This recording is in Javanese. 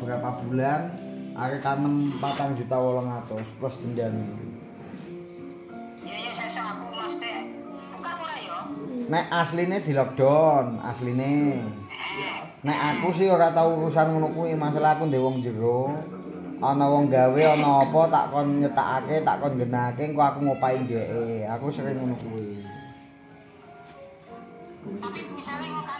berapa bulan? Arek kanem patang juta wolong atus plus denda ya ya saya aku mesti buka ora yo. Nek asline di lockdown asline. nek aku sih ora tau urusan ngono kuwi masalah aku ndek wong jero. Ana wong gawe ana apa tak kon nyetakake tak kon genake engko aku ngopain dhewe aku sering ngono kuwi. Tapi misalnya